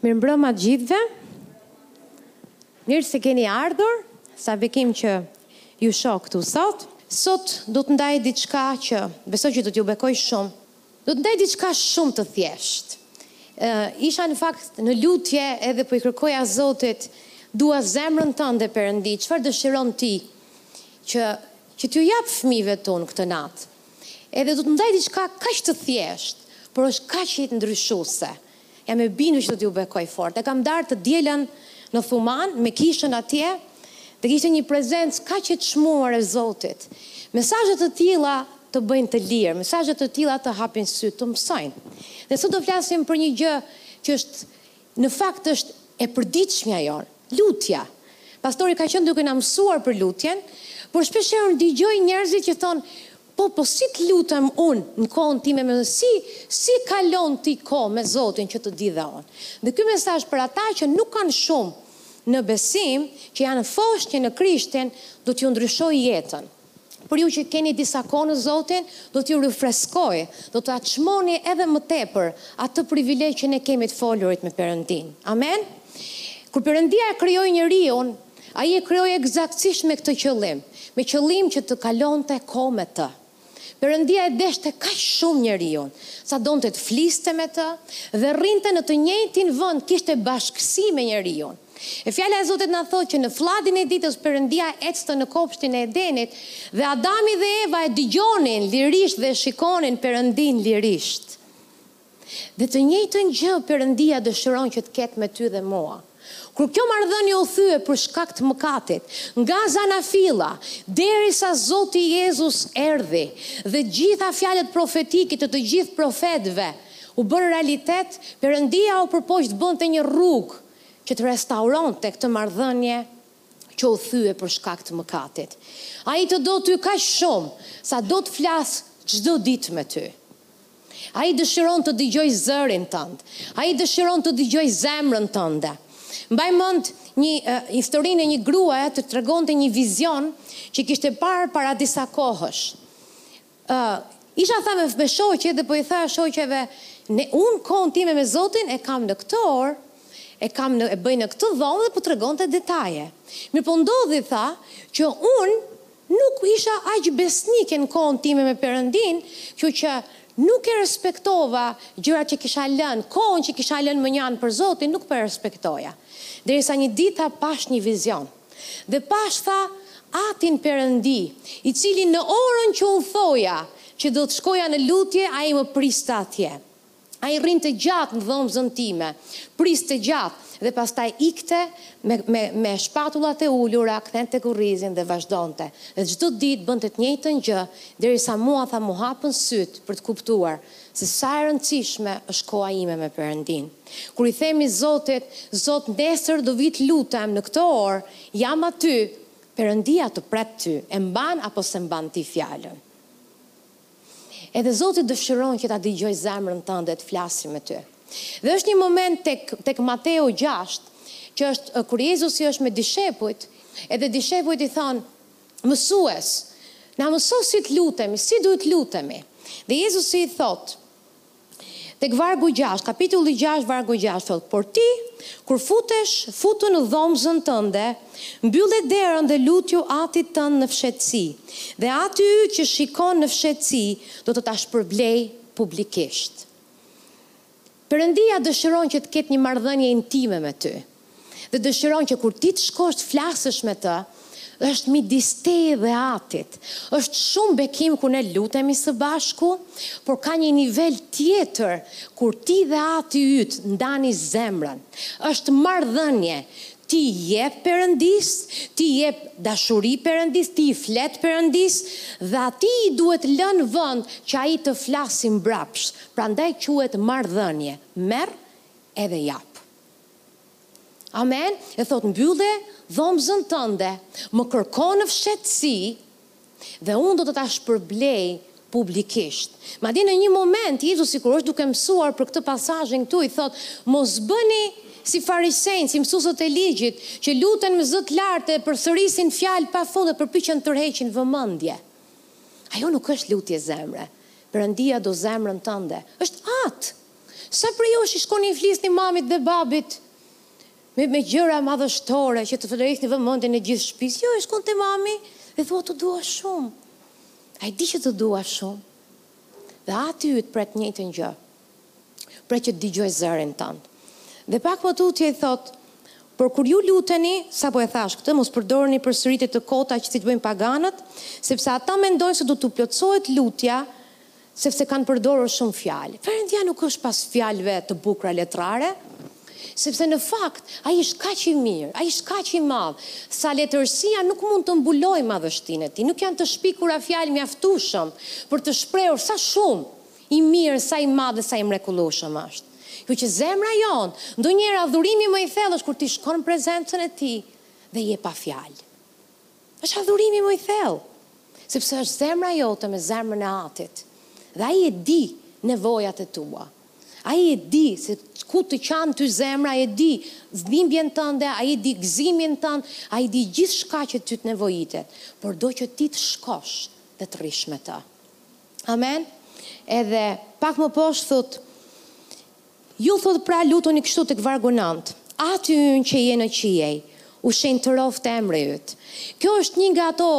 Mirëmbrëma të gjithëve. Mirë se keni ardhur. Sa bekim që ju shoh këtu sot. Sot do të ndaj diçka që besoj që do t'ju bekojë shumë. Do të ndaj diçka shumë të thjeshtë. Isha në fakt në lutje edhe po i kërkoja Zotit, dua zemrën tënde Perëndi, çfarë dëshiron ti që që t'ju jap fëmijëve të tu në këtë natë. Edhe do të ndaj diçka kaq të thjeshtë, por është kaq jetë ndryshuese. Jam e bindur që do t'ju bekojë fort. E kam ndarë të dielën në Thumanë, me kishën atje, dhe kishte një prezencë kaq të çmuar e Zotit. Mesazhe të tilla të bëjnë të lirë, mesazhe të tilla të hapin sytë, të mësojnë. Dhe sot do flasim për një gjë që është, në fakt është e përditshmja jonë, lutja. Pastori ka qenë duke na mësuar për lutjen, por shpeshherë unë dëgjoj njerëzit që thonë, Po po si të lutem unë në kohën time me, si, si e kalon ti kohë me Zotin që të di dhe unë. Dhe ky mesazh për ata që nuk kanë shumë në besim që janë foshnje në Krishtin do t'ju ndryshojë jetën. Për ju që keni disa kohë në Zotin do t'ju rifreskojë, do ta çmoni edhe më tepër atë privilegj që ne kemi të folurit me Perëndinë. Amen. Kur Perëndia e krijoi njeriun, Ai e krijoi ekzaktësisht me këtë qëllim, me qëllim që të kalonte kohë me të. Perëndia e deshte kaq shumë njeriun, sa donte të fliste me të, dhe rrinte në të njëjtin vend, kishte bashkësi me njeriun. E Fjala e Zotit na thotë që në flladin e ditës Perëndia ecte në kopshtin e Edenit, dhe Adami dhe Eva e dëgjonin lirisht dhe e shikonin Perëndinë lirisht. Dhe të njëjtën gjë Perëndia dëshiron që të ketë me ty dhe mua. Kur kjo marrëdhënie u thye për shkak të mëkatit, nga Zanafilla, derisa Zoti Jezus erdhi dhe të gjitha fjalët profetike të të gjithë profetëve u bënë realitet, Perëndia u përpoq të bënte një rrugë që të restauronte këtë marrëdhënie që u thye për shkak të mëkatit. Ai të do ty kaq shumë sa do të flasë çdo ditë me ty. Ai dëshiron të dëgjojë zërin tënd. Ai dëshiron të dëgjojë zemrën tënde. Mbaj mend një historinë e një gruaje, të tregonte një vizion që kishte parë para disa kohësh. Ë, isha tha me, me shoqe dhe po i thoja shoqeve, ne unë kohën time me Zotin e kam në këtë orë, e kam në, e bëj në këtë dhomë dhe po tregonte detaje. Mirëpo ndodhi tha që unë Nuk isha aq besnike në kohën time me Perëndinë, kështu që nuk e respektova gjërat që kisha lënë, kohën që kisha lënë mënjanë për Zotin nuk po e respektoja. Derisa një ditë pashë një vizion. Dhe pashë tha atin Perëndi, i cili në orën që unë thoja që do të shkoja në lutje ai më priste atje. Ai rrinte gjatë n'dhomëzën time, priste gjatë dhe pastaj ikte me, me, me shpatullat e ulura kthente kurrizin dhe vazhdonte. Dhe çdo ditë bënte t'njejtën gjë, derisa mua tha m'u hapën sytë për të kuptuar se sa e rëndësishme është koha ime me Perëndinë. Kur i themi Zotit, Zot nesër do vi t'lutem në këtë orë, jam aty, Perëndia të pret ty, e mban apo s'e mban ti fjalën. Edhe Zoti dëshiron që ta dëgjojë zemrën tënde të flasë me ty. Dhe është një moment tek tek Mateu gjashtë, që është kur Jezusi është me dishepujt, edhe dishepujt i thonë, Mësues, na mëso si të lutemi, si duhet të lutemi. Dhe Jezusi i thotë, Tek vargu gjashtë, kapitulli gjashtë, vargu gjashtë thotë, Por ti, kur futesh, futu në dhomëzën tënde, mbylle derën dhe lutju Atit tënd në fshehtësi, dhe Ati yt që shikon në fshehtësi do të ta shpërblejë publikisht. Perëndia dëshiron që të ketë një marrëdhënie intime me ty. dhe dëshiron që kur ti të shkosh të flasësh me të, është midis teje dhe atit. Është shumë bekim kur ne lutemi së bashku, por ka një nivel tjetër kur ti dhe ati yt ndani zemrën. Është marrëdhënie. Ti i jep Perëndisë, ti i jep dashuri Perëndisë, ti i flet Perëndisë dhe atij i duhet lënë vend që ai të flasi mbrapsht. Prandaj quhet marrëdhënie, merr edhe jap. Amen, e thotë mbylle dhomëzën tënde, më kërko në fshehtësi dhe unë do të ta shpërblej publikisht. Madje në një moment Jezusi kur është duke mësuar për këtë pasazhin këtu i thotë, mos bëni si farisenjtë, si mësuesët e ligjit, që luten me zë të lartë e përsërisin fjalë pa fund dhe përpiqen të tërheqin vëmendje. Ajo nuk është lutje zemre. Perëndia do zemrën tënde. Është atë. Sa prej jush shkoni i flisni mamit dhe babit me me gjëra madhështore që të tërheqni vëmendjen e gjithë shtëpisë? Jo, shkon te mami dhe thua të dua shumë. Ai di që të dua shumë. Dhe ati yt pret njëjtën gjë. Pret që të dëgjojë zërin tënd. Dhe pak më tutje i thotë, por kur ju luteni, sapo e thashë këtë, mos përdorni përsëritje të kota që siç bëjnë paganët, sepse ata mendojnë se do t'u plotësohet lutja sepse kanë përdorur shumë fjalë. Perëndia nuk është pas fjalëve të bukura letrare, sepse në fakt ai është kaq i mirë, ai është kaq i madh, sa letërsia nuk mund të mbulojë madhështinë e tij. Nuk janë të shpikura fjalë mjaftueshëm për të shprehur sa shumë i mirë, sa i madh dhe sa i mrekullueshëm është. Kështu që zemra jonë, ndonjëherë adhurimi më i thellë është kur ti shkon në prezencën e tij dhe je pa fjalë. Është adhurimi më i thellë, sepse është zemra jote me zemrën e Atit dhe Ai e di nevojat e tua. Ai e di se ku të qan ty zemra, e di dhimbjen tënde, Ai e di gëzimin tënd, Ai di gjithçka që ty të nevojitet, por do që ti të shkosh dhe të rrish me Të. Amen? Edhe pak më poshtë thotë, Ju thotë, pra lutuni kështu tek vargu i nëntë, Ati ynë që je në qiej, u shenjtëroftë emri yt. Kjo është një nga ato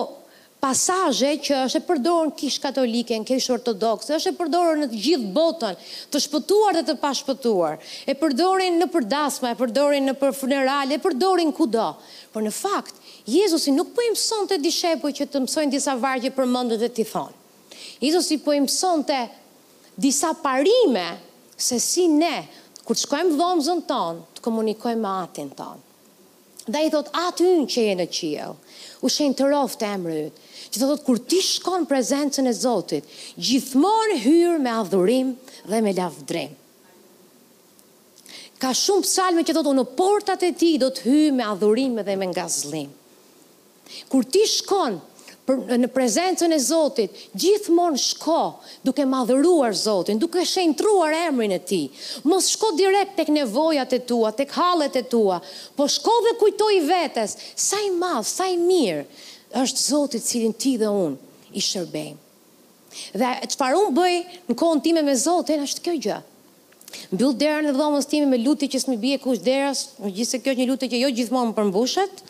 pasazhe që është e përdorur në Kishë Katolike, në Kishë Ortodokse, është e përdorur në të gjithë botën, të shpëtuar dhe të pashpëtuar. E përdorin nëpër dasma, e përdorin nëpër funerale, e përdorin kudo. Por në fakt, Jezusi nuk po i mësonte dishepujt që të mësojnë disa vargje përmendësh dhe t'i thonë. Jezusi po i mësonte disa parime se si ne kur të shkojmë dhomëzën tonë të komunikojmë me Atin tonë. Dhe ai thotë, Ati ynë që je në qiell, u shenjtëroftë emri yt. Që do thotë kur ti shkon në prezencën e Zotit, gjithmonë hyr me adhurim dhe me lavdrim. Ka shumë psalme që thotë unë në portat e tij do të hyj me adhurim dhe me ngazllim. Kur ti shkon për, në prezencën e Zotit, gjithmonë shko duke madhëruar Zotin, duke shenjtruar emrin e tij. Mos shko direkt tek nevojat e tua, tek hallet e tua, po shko dhe kujtoji vetes sa i madh, sa i mirë është Zoti të cilin ti dhe unë i shërbejmë. Dhe çfarë unë bëj në kohën time me Zotin është kjo gjë. Mbyll derën e dhomës time me lutje që s'më bie kush deras, megjithëse kjo është një lutje që jo gjithmonë më përmbushet.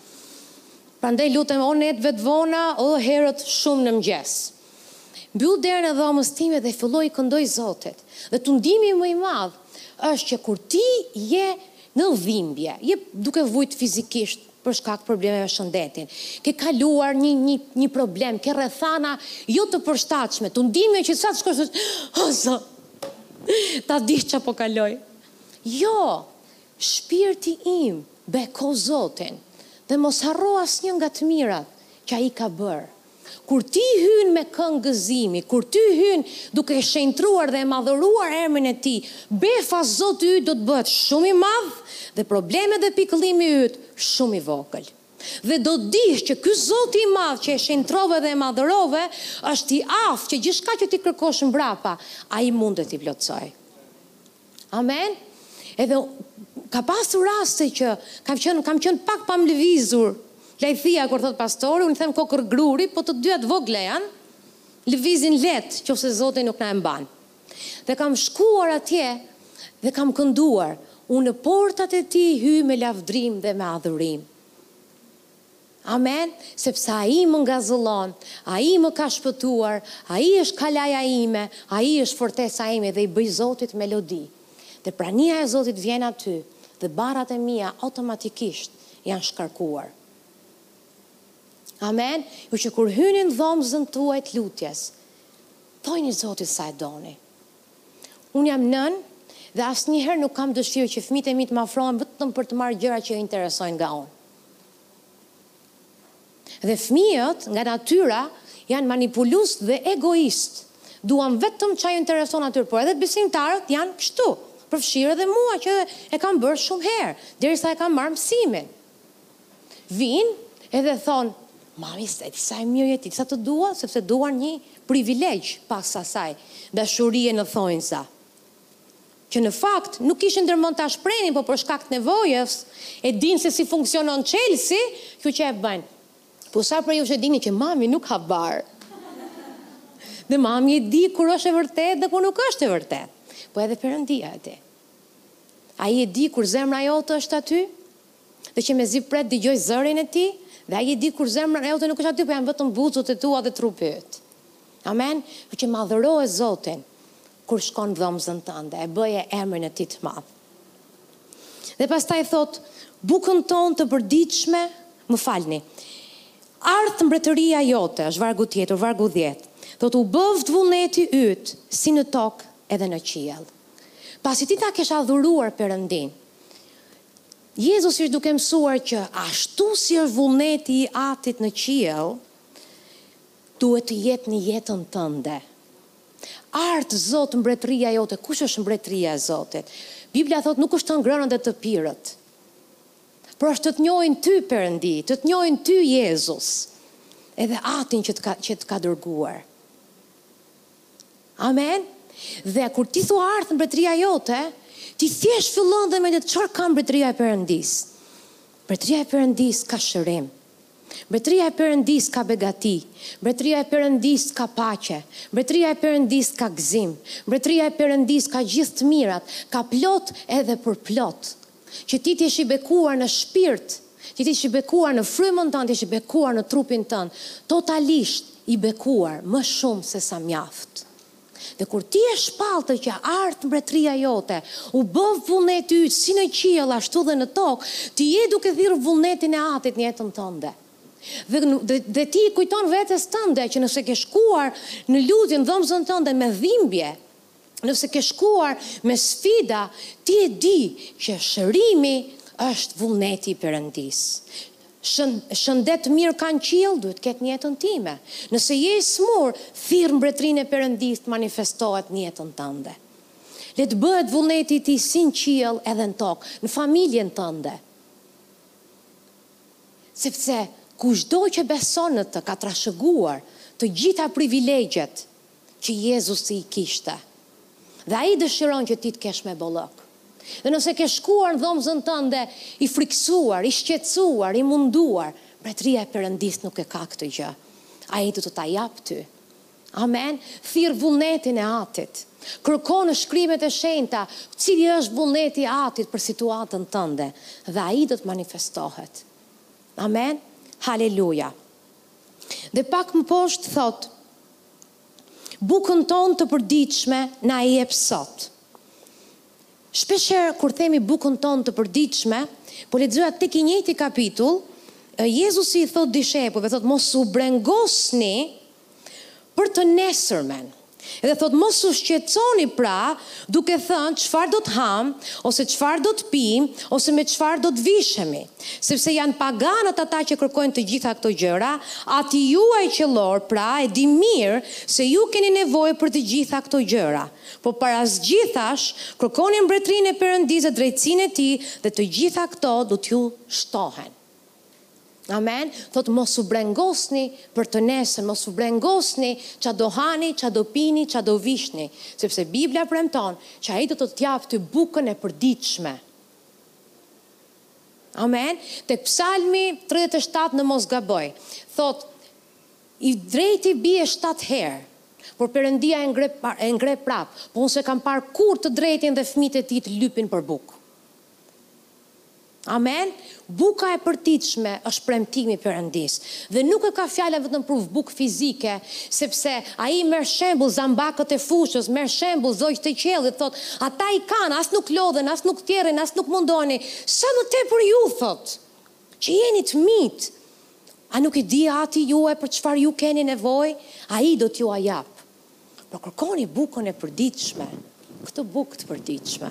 Prandaj lutem o netëve të vona, o herët shumë në mëngjes. Mbyll derën e dhomës time dhe filloj i këndoj Zotit. Dhe tundimi më i madh është që kur ti je në dhimbje, je duke vujt fizikisht, për shkak problemeve me shëndetin, ke kaluar një një një problem, ke rrethana jo të përshtatshme, tundimi është që sa të shkosh të thosh, o Zot, ta dish ça po kaloj. Jo, shpirti im, beko Zotin dhe mos harro asnjë nga të mirat që Ai ka bërë. Kur ti hyn me këngë gëzimi, kur ti hyn duke e shenjtruar dhe e madhëruar emrin e Tij, befas Zoti yt do të bëhet shumë i madh dhe problemet dhe pikëllimi yt shumë i vogël. Dhe do të dish që ky Zoti i madh që e shenjtrove dhe e madhërove është i aftë që gjithçka që ti kërkosh mbrapa, Ai mund të t'i plotësojë. Amen. Edhe ka pasur raste që kam qenë kam qenë pak pam lëvizur. Lajthia kur thot pastori, unë them kokërr gruri, po të dyja të vogla janë. Lëvizin lehtë, qoftë se Zoti nuk na e mban. Dhe kam shkuar atje dhe kam kënduar, unë në portat e tij hyj me lavdrim dhe me adhurim. Amen, sepse Ai më ngazëllon, Ai më ka shpëtuar, Ai është kalaja ime, Ai është fortesa ime dhe i bëj Zotit melodi. Dhe prania e Zotit vjen aty dhe barrat e mia automatikisht janë shkarkuar. Amen, ju, kur hyni në dhomëzën tuaj të lutjes, thojini Zotit sa e doni. Unë jam nënë dhe asnjëherë nuk kam dëshirë që fëmijët e mi të më afrohen vetëm për të marrë gjëra që i interesojnë nga unë. Dhe fëmijët nga natyra janë manipulues dhe egoistë, duan vetëm ça ju intereson atyre por edhe besimtarët janë kështu përfshirë edhe mua që e kam bërë shumë herë derisa e kam marrë mësimin vijnë edhe thonë mami e ti sa e mirë je ti sa të dua sepse duan një privilegj pas asaj dashurie në thonjza. që në fakt nuk kishin ndërmend ta shprenin por për shkak të nevojës, e dinë se si funksionon çelësi, kështu që e bëjnë. Po sa prej jush e dini që mami nuk ha bar. Dhe mami e di kur është e vërtetë dhe kur nuk është e vërtetë. Po edhe Perëndia e di. Ai e di kur zemra jote është aty dhe që mezi pret të dëgjojë zërin e tij dhe ai e di kur zemra jote nuk është aty, po janë vetëm buzët e tua dhe trupi yt. Amen. Që madhëroje Zotin. Kur shkon në dhomzën tënde, e bëje emrin e tij të madh. Dhe pastaj thotë, Bukën tonë të përditshme, më falni, ardhtë mbretëria jote, është vargu tjetër, vargu dhjetë, thotë, u bëftë vullneti yt, si në tokë edhe në qiell. Pasi ti ta kesh adhuruar Perëndinë, Jezusi është duke mësuar që ashtu si është vullneti i Atit në qiell, duhet të jetë në jetën tënde. Ardhtë, Zot, mbretëria jote, kush është mbretëria e Zotit? Bibla thotë nuk është të ngrënët dhe të pirët. Por është të të njohin ty Perëndi, të të njohin ty Jezus. Edhe atin që të ka që të ka dërguar. Amen. Dhe kur ti thua ardhtë mbretëria jote, ti thjesht fillon dhe mediton çfarë ka mbretëria e Perëndisë. Mbretëria e Perëndisë ka shërim. Mbretëria e Perëndisë ka begati, Mbretëria e Perëndisë ka paqe, Mbretëria e Perëndisë ka gëzim, Mbretëria e Perëndisë ka gjithë të mirat, ka plot edhe për plot. Që ti të jesh i bekuar në shpirt, që të jesh i bekuar në frymën tënde, të jesh i bekuar në trupin tënd, totalisht i bekuar, më shumë se sa mjaft. Dhe kur ti e shpall atë që ardhtë mbretëria jote, u bëftë vullneti yt si në qiell ashtu dhe në tokë, ti je duke thirrë vullnetin e Atit në jetën tënde. Dhe, dhe, dhe ti i kujton vetes tënde që nëse ke shkuar në lutje në dhomëzën tënde me dhimbje, nëse ke shkuar me sfida, ti e di që shërimi është vullneti i Perëndisë. Shëndet të mirë ka n'qiell duhet të ketë në jetën time. Nëse je i smur, thirr mbretërinë e Perëndisë të manifestohet në jetën tënde. Le të bëhet vullneti i tij si në qiell edhe në tokë, në familjen tënde. Sepse kushdo që beson në të ka trashëguar të gjitha privilegjet që Jezusi i kishte. Dhe Ai dëshiron që ti të kesh me bollëk. Dhe nëse ke shkuar në dhomëzën tënde i frikësuar, i shqetësuar, i munduar, Mbretëria e Perëndisë nuk e ka këtë gjë. Ai do të ta japë ty. Amen. Thirr vullnetin e Atit. Kërko në Shkrimet e Shenjta cili është vullneti i Atit për situatën tënde dhe Ai do të manifestohet. Amen. Haleluja. Dhe pak më poshtë thotë, Bukën tonë të përditshme na jep sot. Shpeshherë kur themi bukën tonë të përditshme, po lexoja tek i njëjti kapitull, Jezusi i thotë dishepujve, thotë mos u brengosni për të nesërmen. Dhe thotë mos u shqetësoni pra duke thënë çfarë do të hamë, ose çfarë do të pimë, ose me çfarë do të vishemi. Sepse janë paganët ata që kërkojnë të gjitha këto gjëra, ati juaj qiellor pra e di mirë se ju keni nevojë për të gjitha këto gjëra. Por para së gjithash, kërkoni mbretërinë e Perëndisë dhe drejtësinë e tij dhe të gjitha këto do t'ju shtohen. Amen. Thotë mos u brengosni për të nesërmen, mos u brengosni ça do hani, ça do pini, ça do vishni, sepse Bibla premton që ai do të ta japë ty bukën e përditshme. Amen. Tek Psalmi tridhjetë e shtatë në mos gaboj, thotë, I drejti bie shtatë herë, por Perëndia e ngre e ngre prapë, po unë s'e kam parë kurrë të drejtin dhe fëmijët e tij të lypin për bukë. Amen. Buka e përditshme është premtimi i Perëndisë. Dhe nuk e ka fjala vetëm për bukë fizike, sepse ai merr shembull zambakët e fushës, merr shembull zogjtë e qiellit, thotë, Ata i kanë, as nuk lodhen, as nuk tjerrin, as nuk mundoni. Sa më tepër ju thotë që jeni të mijtë. A nuk i di ati juaj për çfarë ju keni nevojë? Ai do t'jua japë. Por kërkoni bukën e përditshme, këtë bukë të përditshme.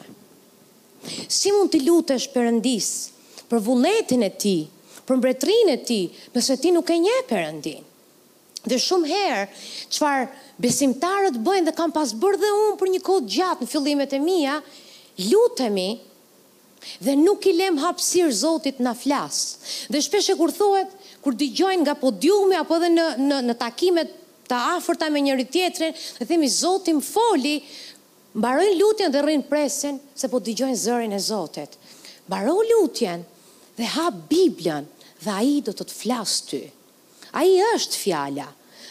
Si mund t'i lutesh Perëndisë për vullnetin e tij, për mbretërinë e tij, nëse ti nuk e njeh Perëndinë? Dhe shumë herë, çfarë besimtarët bëjnë dhe kam pas bërë dhe unë për një kohë të gjatë në fillimet e mia, lutemi dhe nuk i lemë hapësirë Zotit të na flasë. Dhe shpeshherë kur thuhet, kur dëgjojnë nga podiumi apo edhe në në në takime të afërta me njëri-tjetrin, dhe themi Zoti më foli, mbarojnë lutjen dhe rrinë presin se po dëgjojnë zërin e Zotit. Mbaro lutjen dhe hap Biblën dhe Ai do të të flasë ty. Ai është Fjala.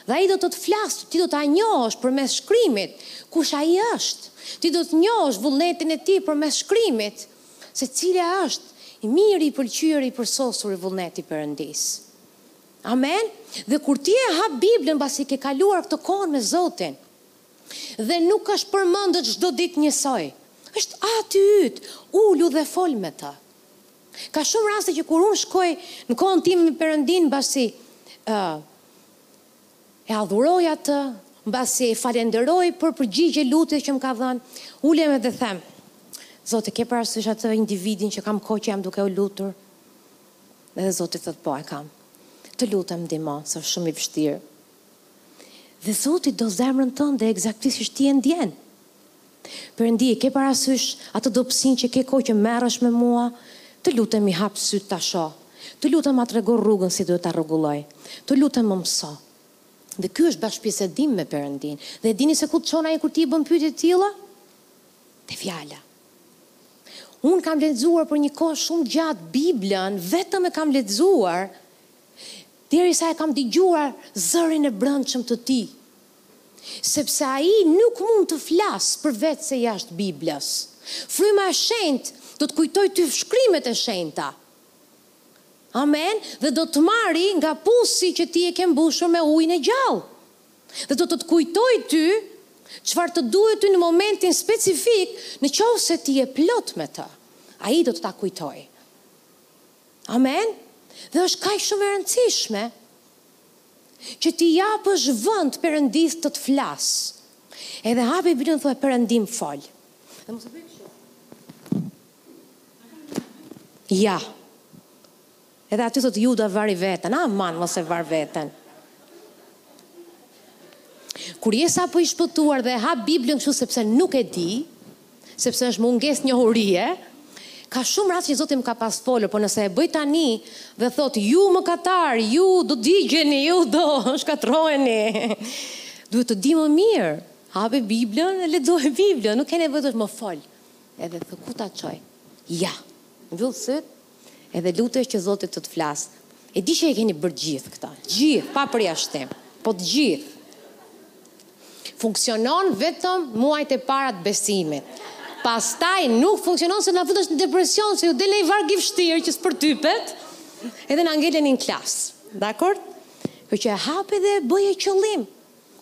Dhe Ai do të të flasë, ti do ta njohësh përmes Shkrimit, kush Ai është. Ti do të njohësh vullnetin e Tij përmes Shkrimit, se cila është, i miri, i pëlqyeri, i përsosuri, vullneti i Perëndisë. Amen? Dhe kur ti e hap Biblën pasi ke kaluar këtë kohë me Zotin, dhe nuk është përmendësh çdo ditë njësoj, është Ati yt, ulu dhe fol me Të. Ka shumë raste që kur unë shkoj në kohën time me Perëndinë mbasi ë uh, e adhuroj atë, mbasi e falenderoj për përgjigje lutje që më ka dhënë, ulem edhe them. Zoti, ke parasysh atë individin që kam kohë që jam duke u lutur? Edhe Zoti thot po e kam. Të lutem ndihmo, se është shumë i vështirë. Dhe Zoti do zemrën tënde ekzaktësisht si e ndjen. Perëndi e ke parasysh atë dobësinë që ke kohë që merresh me mua? Të lutem m'i hap sytë ta shoh. Të lutem ma trego rrugën si duhet ta rregulloj. Të lutem më mëso. Dhe ky është bashkëbisedim me Perëndinë. Dhe e dini se ku të çon ai kur ti i bën pyetje të tilla? Te fjala. Unë kam lexuar për një kohë shumë gjatë Biblën, vetëm e kam lexuar, derisa e kam dëgjuar zërin e brendshëm të tij. Sepse ai nuk mund të flasë përveçse jashtë Biblës. Fryma e Shenjtë do të kujtojë ty Shkrimet e Shenjta. Amen. Dhe do të marri nga pusi që ti e ke mbushur me ujin e gjallë. Dhe do të të kujtojë ty çfarë të duhet ty në momentin specifik, në qoftë se ti je plot me të. Ai do të ta kujtojë. Amen. Dhe është kaq shumë e rëndësishme. që t'i japësh vënd perëndisë të të flas edhe hap biblën thuaj perëndi më fol dhe mos e bëj kështu ja edhe aty thot juda vari veten aman mos e var veten kur je sapo i shpëtuar dhe hap biblën kështu sepse nuk e di sepse është mungesë njohurie, ka shumë raste që Zoti më ka pas folur, por nëse e bëj tani dhe thotë ju mëkatar, ju do digjeni, ju do shkatërroheni. Duhet të di më mirë. Hape Biblën e lexoje Biblën, nuk ke nevojë thuash më fol. Edhe thë ku ta çoj. Ja. Mbyll sytë, Edhe lutesh që Zoti të të flasë. E di që e keni bërë gjithë këtë. Gjithë, pa përjashtim. Po të gjithë. Funksionon vetëm muajt e parë të besimit. Pastaj nuk funksionon se na futesh në depresion se ju del ndonjë varg i vështirë që s'përtypet edhe na ngelen në klasë. Dakord? Kjo që e hap dhe e bëje qëllim.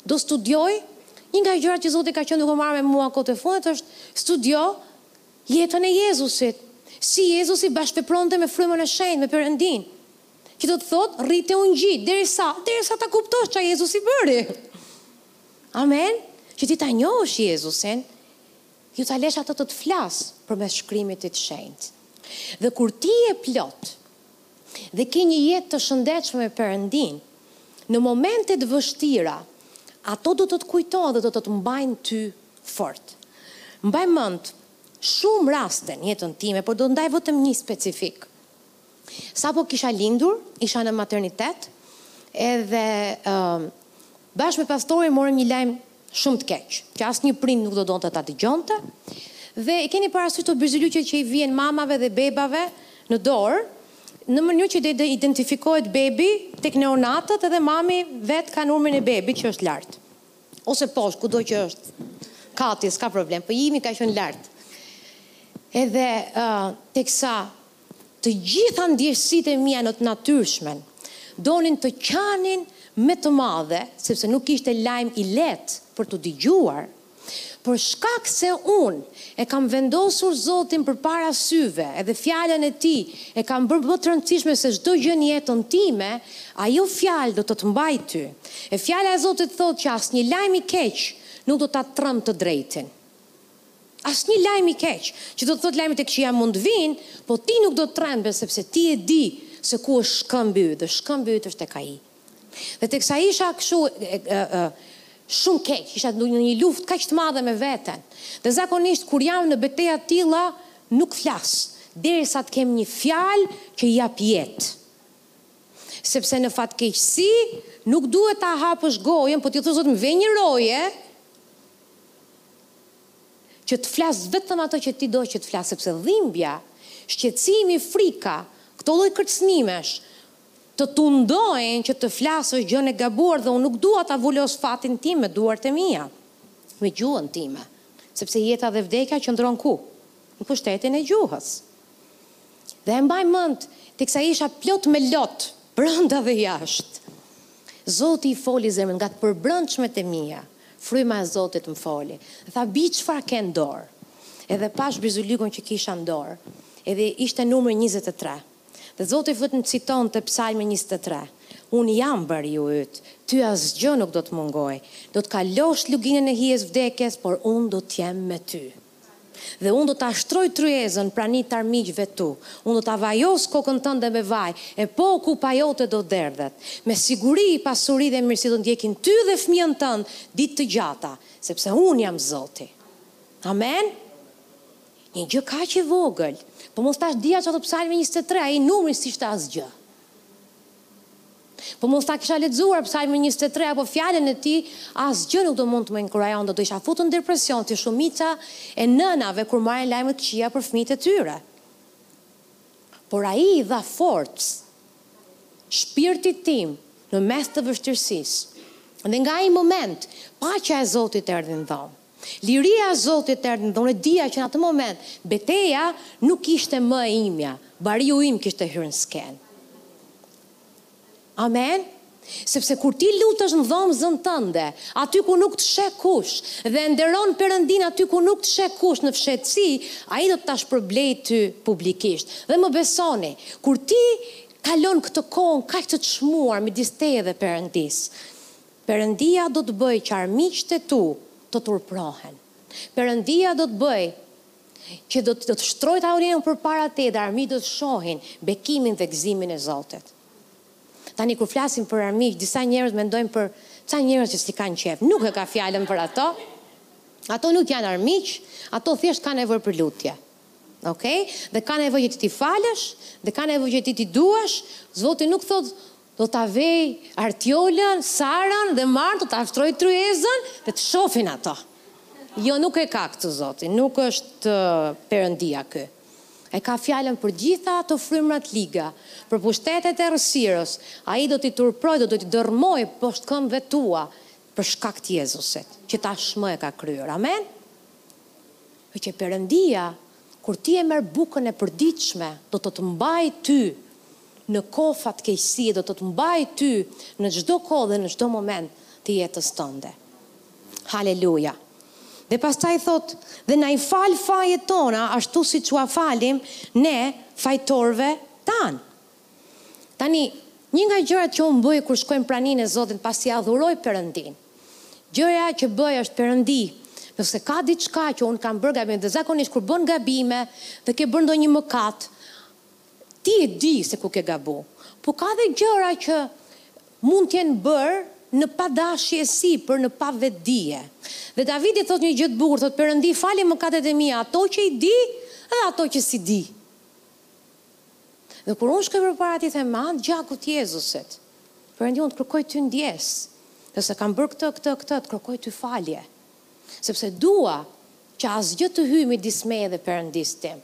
Do studioj, një nga gjërat që Zoti ka qenë duke marrë me mua kohët e fundit është studio Jetën e Jezusit. Si Jezusi bashkëvepronte me Frymën e Shenjtë, me Perëndinë. Që do të thotë, rri te Ungjilli, derisa, derisa ta kuptosh çfarë Jezusi bëri. Amen? Që ti ta njohësh Jezusin, duhet ta lësh Atë të të flasë, përmes Shkrimit të Shenjtë. Dhe kur ti je plot, dhe ke një jetë të shëndetshme me Perëndinë, në momente të vështira, Ato do të të kujtojnë dhe do të të mbajnë ty Fort. Mbaj mend shumë raste në jetën time, por do të ndaj vetëm një specifik. Sapo kisha lindur, isha në maternitet, edhe bashkë me pastorin morëm një lajm shumë të keq, që asnjë prind nuk do donte ta dëgjonte, dhe i keni parasysh këto byzylyqe që i vihen mamave dhe bebave në dorë, në mënyrë që të identifikohet bebi tek neonatët edhe mami vetë ka numrin e bebit që është lart. ose poshtë, kudo që është kati, s'ka problem, po imi ka qenë lart. Edhe uh, teksa të gjitha ndjesitë e mia në të natyrshmen donin të qanin me të madhe, sepse nuk ishte lajm i lehtë për t'u dëgjuar, për shkak se unë e kam vendosur Zotin përpara syve edhe fjalën e tij e kam bërë më të rëndësishme se çdo gjë në jetën time, ajo fjalë do të të mbajë ty. E fjala e Zotit thotë që asnjë lajm i keq nuk do ta trembë të drejtin. Asnjë lajm i keq, që do të thotë lajmet e këqija mund të vijnë, po ti nuk do të trembesh sepse ti e di se ku është shkëmbi yt dhe shkëmbi yt është tek Ai. Dhe teksa isha kështu shumë keq, isha në një luftë kaq të madhe me veten. Dhe zakonisht kur jam në beteja të tilla, nuk flas, derisa të kem një fjalë që i jap jetë. Sepse në fatkeqësi nuk duhet ta hapësh gojën, po t'i thosh Zot më vër një roje që të flas vetëm ato që ti do që të flas, sepse dhimbja, shqetësimi, frika, këto lloj kërcënimesh të tundojnë që të flasësh gjënë e gabuar dhe unë nuk dua ta vulos fatin tim me duart e mia, me gjuhën time, sepse jeta dhe vdekja qëndron ku? Në pushtetin e gjuhës. Dhe e mbaj mend, teksa isha plot me lot, brenda dhe jashtë. Zoti i foli zemrës nga të përbrendshmet e mia. Fryma e Zotit më foli. Tha, Bijë, çfarë ke në dorë? Edhe pashë byzylykun që kisha në dorë. Edhe ishte numri njëzet e tre. Dhe Zoti fët më citonte Psalmin njëzet e tre, Unë jam bariu yt, ty asgjë nuk do të të mungojë. Do të kalosh luginën e hijes vdekjes, por unë do të jem me ty. Dhe unë do ta shtroj tryezën në prani t'armiqve tu, unë do ta vajos kokën tënde me vaj, e po-kupa jote do derdhet. Me siguri pasuri dhe mirësi do të ndjekin ty dhe fëmijën tënd ditë të gjata, sepse unë jam Zoti. Amen? Një gjë kaq e vogël, po mos ta dija çfarë thotë Psalmi njëzet e tre, ai numri s'ishte asgjë. Po mos ta kisha lexuar Psalmin njëzet e tre apo fjalën e tij, asgjë nuk do mund të më inkurajonte, do isha futur në depresion si shumica e nënave kur marrin lajme të këqija për fëmijët e tyre. Por Ai i dha forcë shpirtit tim në mes të vështirësisë. Dhe nga ai moment, paqja e Zotit erdhi në dhomë. Liria e Zotit erdhi, unë e dija që në atë moment beteja nuk ishte më e imja, bariu im kishte hyrë në skenë. Amen. Sepse kur ti lutesh në dhomëzën tënde, aty ku nuk të sheh kush dhe e nderon Perëndinë aty ku nuk të sheh kush në fshehtësi, ai do të ta shpërblejë ty publikisht. Dhe më besoni, kur ti kalon këtë kohën kaq të çmuar midis teje dhe Perëndisë, Perëndia do të bëjë që armiqtë e tu të turprohen. Perëndia do të bëjë që do të do të shtrojë tavolinën përpara teje dhe armiqtë do të shohin bekimin dhe gëzimin e Zotit. Tani kur flasim për armiq, disa njerëz mendojnë për ca njerëz që s'i kanë qef. Nuk e ka fjalën për ato. Ato nuk janë armiq, ato thjesht kanë nevojë për lutje. Okej? Dhe kanë nevojë që ti t'i falësh, dhe kanë nevojë që ti t'i duash. Zoti nuk thotë Do ta vejë Artiolën, Sarën dhe Marën do ta shtrojë tryezën dhe të shofin ato. Jo nuk e ka këtë zoti, nuk është perëndia ky. E ka fjalën për gjitha ato frymëra të liga, për pushtetet e errësirës, ai do t'i turpërojë do t'i dërrmojë poshtë këmbëve tua për shkak të Jezusit, që tashmë e ka kryer. Amen? Meqë Perëndia Kur ti e merr bukën e përditshme, do të të mbajë ty në kohë fatkeqësie, do të të mbajë ty në çdo kohë dhe në çdo moment të jetës tënde. Haleluja! Dhe pastaj thotë, dhe na i fal fajet tona ashtu siç ua falim ne fajtorëve tanë. Tani, një nga gjërat që unë bëj kur shkoj në praninë e Zotit pasi e adhuroj Perëndinë, gjëja që bëj është Perëndi, nëse ka diçka që unë kam bërë gabim dhe zakonisht kur bën gabime dhe ke bërë ndonjë mëkat, ti e di se ku ke gabu. Po ka dhe gjëra që mund të jenë bërë në padashje e sipër, në pavetëdije. Dhe Davidi thotë një gjë të bukur, thotë Perëndi fali mëkatet e mia ato që i di dhe ato që s'i di. Dhe kur unë shkoj përpara tij them, me anë të gjakut të Jezusit, Perëndi unë të kërkoj ty ndjesë, se kam bërë këtë, këtë, këtë, të kërkoj ty falje. Sepse dua që asgjë të hyjë midis meje dhe Perëndisë tim.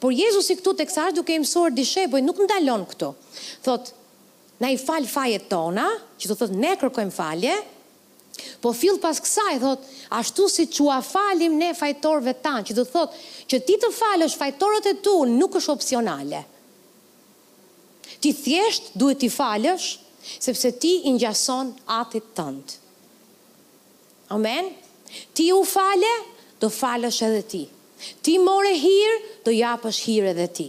Por Jezusi këtu teksa është duke i mësuar dishepujt nuk ndalon këtu. Thotë, na i fal fajet tona, që do të thotë ne kërkojmë falje, Po fill pas kësaj thotë, ashtu siç ua falim ne fajtorëve tanë, që do të thotë, që ti të falësh fajtorët e tu nuk është opsionale. Ti thjesht duhet t'i falësh, sepse ti i ngjason Atit tënd. Amen? Ti u fale, do falësh edhe ti. Ti more hir, do japësh hir edhe ti.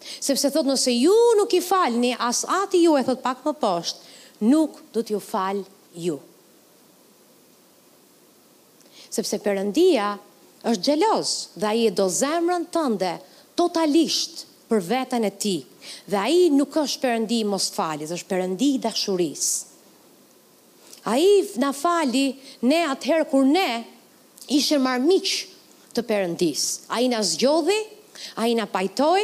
Sepse thotë nëse ju nuk i falni as ati juaj thotë pak më poshtë nuk do t'ju falë ju. Sepse Perëndia është xheloz dhe ai e do zemrën tënde totalisht për veten e tij dhe ai nuk është Perëndi i mosfaljes është Perëndi i dashurisë. Ai na fali ne atëherë kur ne ishim armiq të Perëndisë. Ai na zgjodhi, Ai na pajtoi,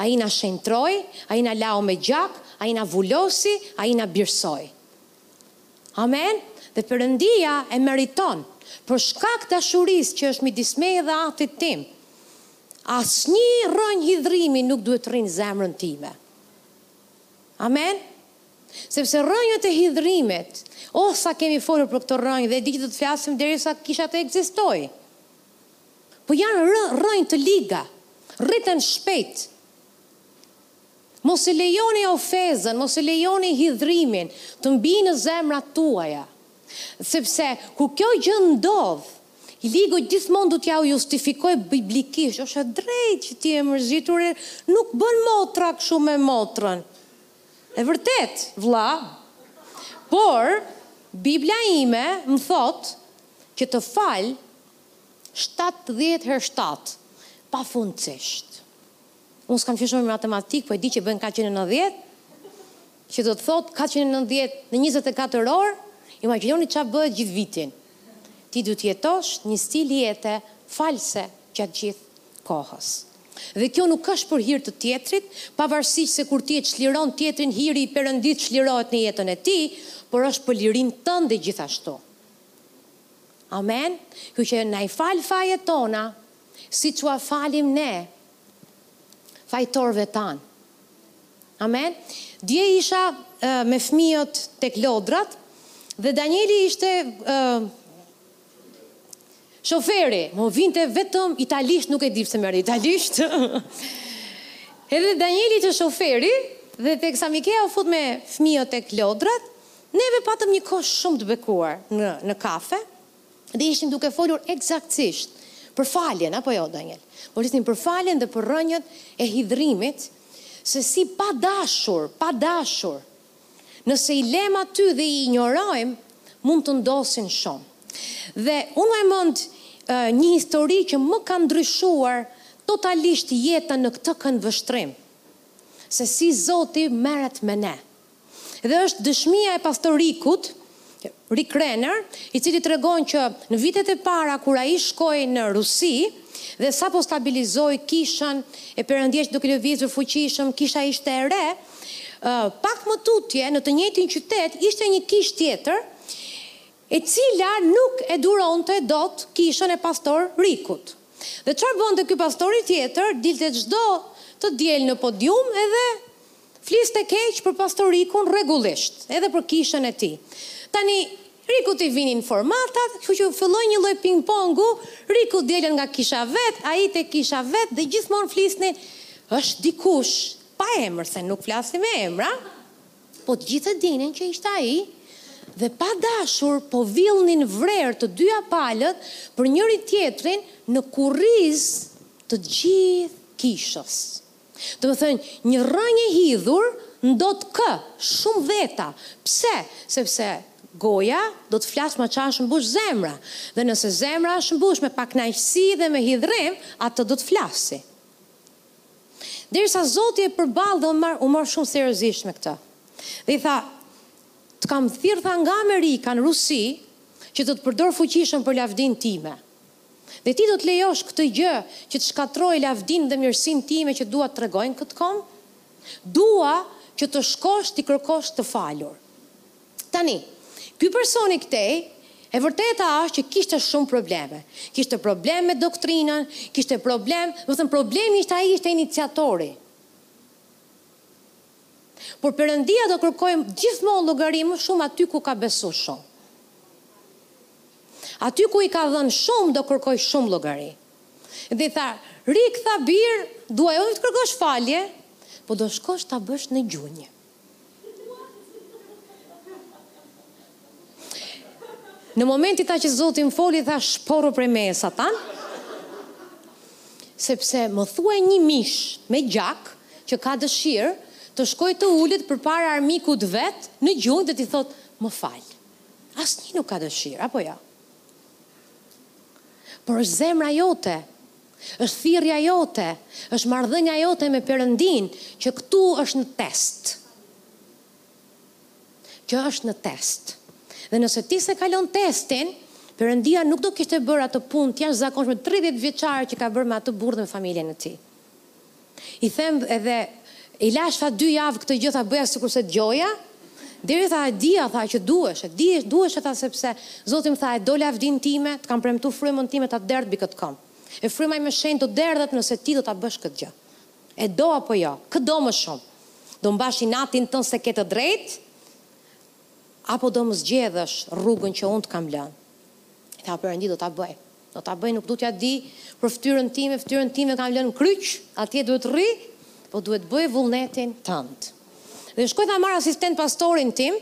Ai na shenjtëroi, Ai na lau me gjak, Ai na vulosi, Ai na birësoi. Amen! Dhe Perëndia e meriton, për shkak dashurisë që është midis meje dhe atit tim. Asnjë rrënjë hidhërimi nuk duhet të rrijë në zemrën time. Amen! Sepse rrënjët e hidhërimit, oh sa kemi folur për këto rrënjë dhe e di që do të flasim derisa kisha të ekzistojë. Po janë rë, rrënjë të liga, rriten shpejt. Mos e lejoni ofezën, mos e lejoni hidhërimin të mbijë në zemrat tuaja. Sepse kur kjo gjë ndodh, i ligu gjithmonë do t'jua justifikojë biblikisht, është e drejtë që ti je mërzitur, nuk bën motra kështu me motrën. E vërtetë, vëlla. Por, Bibla ime më thotë që të fal shtatëdhjetë herë shtatë, pafundësisht. Unë s'kam qenë shumë me matematikë, po e di që bën katërqind e nëntëdhjetë, që do të thotë katërqind e nëntëdhjetë në njëzet e katër orë, imagjinoni ça bëhet gjithë vitin. Ti duhet të jetosh një stil jete falëse gjatë gjithë kohës. Dhe kjo nuk është për hir të tjetrit, pavarësisht se kur ti e çliron tjetrin hiri i Perëndisë çlirohet në jetën e tij, por është për lirinë tënde gjithashtu. Amen. Kështu që na i fal fajet tona, siç ua falim ne fajtorëve tanë. Amen. Dje isha me fëmijët tek lodrat dhe Danieli ishte Shoferi, më vinte vetëm italisht, nuk e di pse merrte italisht. Edhe Danieli qe shoferi dhe teksa Mikea u fut me fëmijët tek lodrat, neve patëm një kohë shumë të bekuar në në kafe dhe ishim duke folur ekzaktësisht për faljen, apo jo Daniel? Flisnim për faljen dhe për rrënjët e hidhrimit se si pa dashur, pa dashur, Nëse i lemë aty dhe i injorojmë, mund të ndotin shumë. Dhe unë mbaj mend një histori që më ka ndryshuar totalisht jetën në këtë këndvështrim, se si Zoti merret me ne. Dhe është dëshmia e pastor Rikut, Rick Renner, i cili tregon që në vitet e para kur ai shkoi në Rusi dhe sapo stabilizoi kishën e Perëndia ishte duke lëvizur fuqishëm, kisha ishte e re, pak më tutje në të njëjtin qytet ishte një kishë tjetër e cila nuk e duronte dot kishën e pastor Rikut. Dhe çfarë bënte ky pastori tjetër, dilte çdo të diel në podium edhe Fliste keq për pastor Rikun rregullisht, edhe për kishën e tij. Tani, Rikut i vinin informatat, kështu që filloi një lloj pingpongu, Riku të dielën nga kisha vet, ai te kisha vet dhe gjithmonë flisnin, Është dikush, pa emër, se nuk flasim me emra, po të gjithë e dinin që ishte ai, dhe pa dashur po villnin vrer të dyja palët për njëri-tjetrin në kurriz të gjithë kishës. Domethënë, një rrënjë e hidhur ndot kë, shumë veta. Pse? Sepse goja do të flasë me ça është mbush zemra. Dhe nëse zemra është mbush me pakënaqësi dhe me hidhrim, atë do të flasi. Derisa Zoti e përballi dhe u mor shumë seriozisht me këtë. Dhe i tha, Të kam thirrë tha nga Amerika në Rusi që të të përdor fuqishëm për lavdinë time. Dhe ti do të lejosh këtë gjë që të shkatërrojë lavdinë dhe mirësinë time që dua të tregoj në këtë komb? Dua që të shkosh t'i kërkosh të falur. Tani, ky personi këtej, e vërteta është që kishte shumë probleme. Kishte problem me doktrinën, kishte problem, domethënë problemi ishte ai ishte iniciatori. Por Perëndia do kërkojë gjithmonë llogari më shumë aty ku ka besuar shumë. Aty ku i ka dhënë shumë do kërkojë shumë llogari. Dhe i tha, Rik tha bir, dua jo të kërkosh falje, po do shkosh ta bësh në gjunjë. Në momentin tha që Zoti më foli tha shporru prej meje Satan. Sepse më thuaj një mish me gjak që ka dëshirë të shkojë të ulet përpara armikut vet në gjunjë dhe t'i thotë më fal. Asnjë nuk ka dëshirë, apo jo? Por është zemra jote, është thirrja jote, është marrëdhënia jote me Perëndinë që këtu është në test. Që është në test. Dhe nëse ti s'e kalon testin, Perëndia nuk do kishte bërë atë punë të jashtëzakonshme 30 vjeçare që ka bërë me atë burrë dhe me familjen e tij. I them edhe I lash tha dy javë këtë gjë tha bëja sikur s'e dëgjoja deri tha e dija tha që duhesh e di duhesh tha sepse Zoti më tha e do lavdinë time të kam premtu frymën time ta derdh mbi këtë komb e fryma ime shenjtë do derdhet nëse ti do ta bësh këtë gjë e do apo jo kë do më shumë do mbash inatin tënd se ke të drejtë apo do më zgjedhësh rrugën që unë të kam lënë tha Perëndi do ta bëj Do ta bëj nuk du t'ia di për ftyrën time ftyrën time kam lënë n'kryq atje du të rri po du të bëj vullnetin tënd dhe shkoj ta marr asistent pastorin tim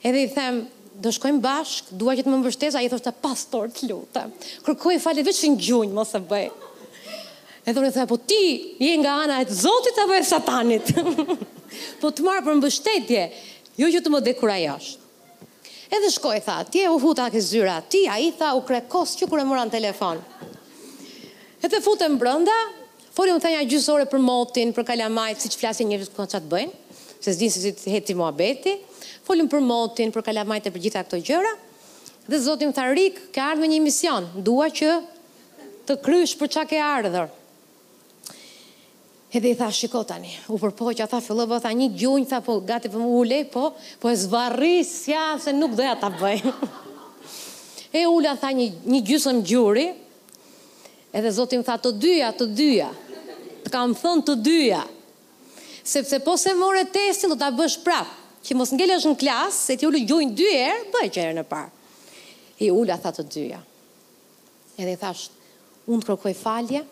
edhe i them do shkojmë bashk dua që të më mbështes ai thoshte pastor të lutem kërkoj falje veç në gjunjë mos e bëj edhe unë tha po ti je nga ana e të Zotit apo e satanit po të marr për mbështetje jo që të më dekurajosh Edhe shkoj tha atje u futa ke zyra e tij ai tha u krekos që kur e mora në telefon edhe futem brënda folëm tha nja gjys ore për motin për kalamajt siç flasin njerëzit këtu ça të bëjnë se s'dinë se si të ecë muhabeti folëm për motin për kalamajt e për gjitha këto gjëra dhe zoti më tha Rik ke ardhë me një mision dua që të kryesh për ça ke ardhur Edhe i thashë shiko tani, u përpoqa tha fillova tha nji gjunjë tha po gati po më ulej po, po e zvarrisja se nuk doja ta bëj. E ula tha nji, nji gjysëm gjuri, edhe zoti më tha të dyja, të dyja, të kam thënë të dyja, sepse po s'e more testin do ta bësh prap, që mos ngelesh në klasë, se t'i ulësh gjunjët dy herë, bëj që herën e parë. I ula tha të dyja. Edhe i thashë, Unë të kërkoj falje